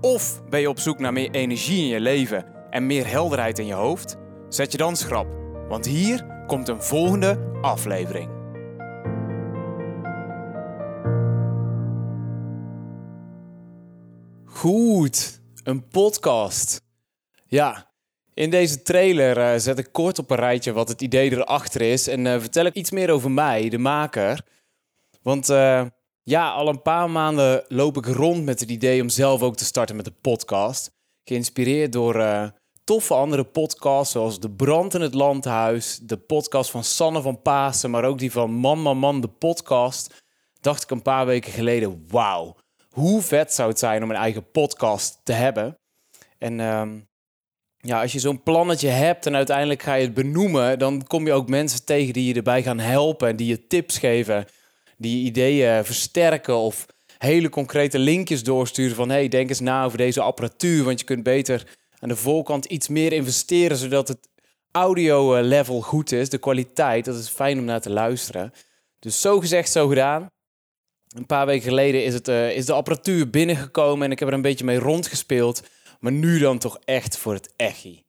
Of ben je op zoek naar meer energie in je leven en meer helderheid in je hoofd? Zet je dan schrap, want hier komt een volgende aflevering. Goed, een podcast. Ja, in deze trailer uh, zet ik kort op een rijtje wat het idee erachter is en uh, vertel ik iets meer over mij, de maker. Want uh, ja, al een paar maanden loop ik rond met het idee om zelf ook te starten met een podcast. Geïnspireerd door uh, toffe andere podcasts zoals De Brand in het Landhuis, de podcast van Sanne van Pasen, maar ook die van Man Man de podcast. Dacht ik een paar weken geleden, wauw, hoe vet zou het zijn om een eigen podcast te hebben. En uh, ja, als je zo'n plannetje hebt en uiteindelijk ga je het benoemen, dan kom je ook mensen tegen die je erbij gaan helpen en die je tips geven die ideeën versterken of hele concrete linkjes doorsturen van hey, denk eens na over deze apparatuur, want je kunt beter aan de voorkant iets meer investeren zodat het audio eh, level goed is, de kwaliteit, dat is fijn om naar te luisteren. Dus zo gezegd, zo gedaan. Een paar weken geleden is, het, uh, is de apparatuur binnengekomen en ik heb er een beetje mee rondgespeeld. Maar nu dan toch echt voor het echi.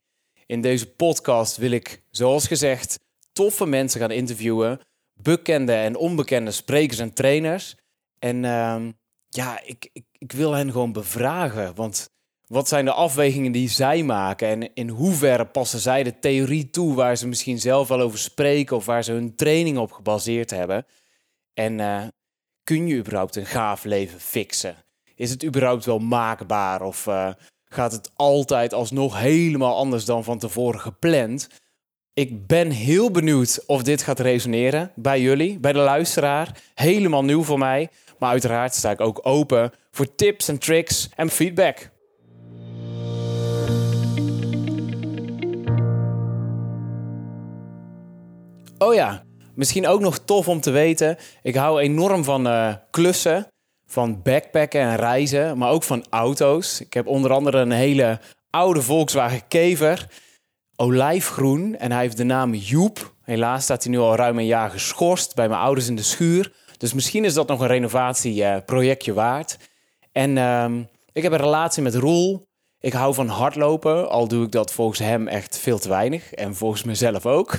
In deze podcast wil ik, zoals gezegd, toffe mensen gaan interviewen bekende en onbekende sprekers en trainers. En uh, ja, ik, ik, ik wil hen gewoon bevragen. Want wat zijn de afwegingen die zij maken? En in hoeverre passen zij de theorie toe waar ze misschien zelf wel over spreken of waar ze hun training op gebaseerd hebben? En uh, kun je überhaupt een gaaf leven fixen? Is het überhaupt wel maakbaar of uh, gaat het altijd alsnog helemaal anders dan van tevoren gepland? Ik ben heel benieuwd of dit gaat resoneren bij jullie, bij de luisteraar. Helemaal nieuw voor mij. Maar uiteraard sta ik ook open voor tips en tricks en feedback. Oh ja, misschien ook nog tof om te weten. Ik hou enorm van uh, klussen, van backpacken en reizen, maar ook van auto's. Ik heb onder andere een hele oude Volkswagen Kever olijfgroen en hij heeft de naam Joep. Helaas staat hij nu al ruim een jaar geschorst bij mijn ouders in de schuur. Dus misschien is dat nog een renovatieprojectje waard. En uh, ik heb een relatie met Roel. Ik hou van hardlopen, al doe ik dat volgens hem echt veel te weinig. En volgens mezelf ook.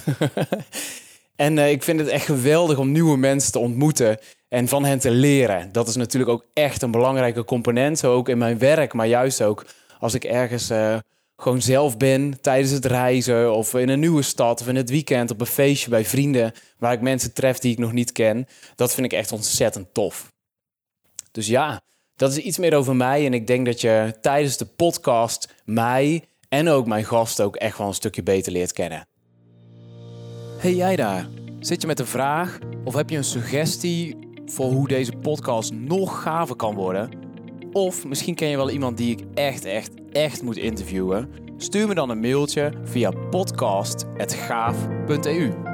en uh, ik vind het echt geweldig om nieuwe mensen te ontmoeten en van hen te leren. Dat is natuurlijk ook echt een belangrijke component, zo ook in mijn werk, maar juist ook als ik ergens uh, gewoon zelf ben tijdens het reizen of in een nieuwe stad of in het weekend op een feestje bij vrienden waar ik mensen tref die ik nog niet ken. Dat vind ik echt ontzettend tof. Dus ja, dat is iets meer over mij en ik denk dat je tijdens de podcast mij en ook mijn gast ook echt wel een stukje beter leert kennen. Hey jij daar, zit je met een vraag of heb je een suggestie voor hoe deze podcast nog gaver kan worden? Of misschien ken je wel iemand die ik echt, echt, echt moet interviewen. Stuur me dan een mailtje via podcast.gaaf.eu.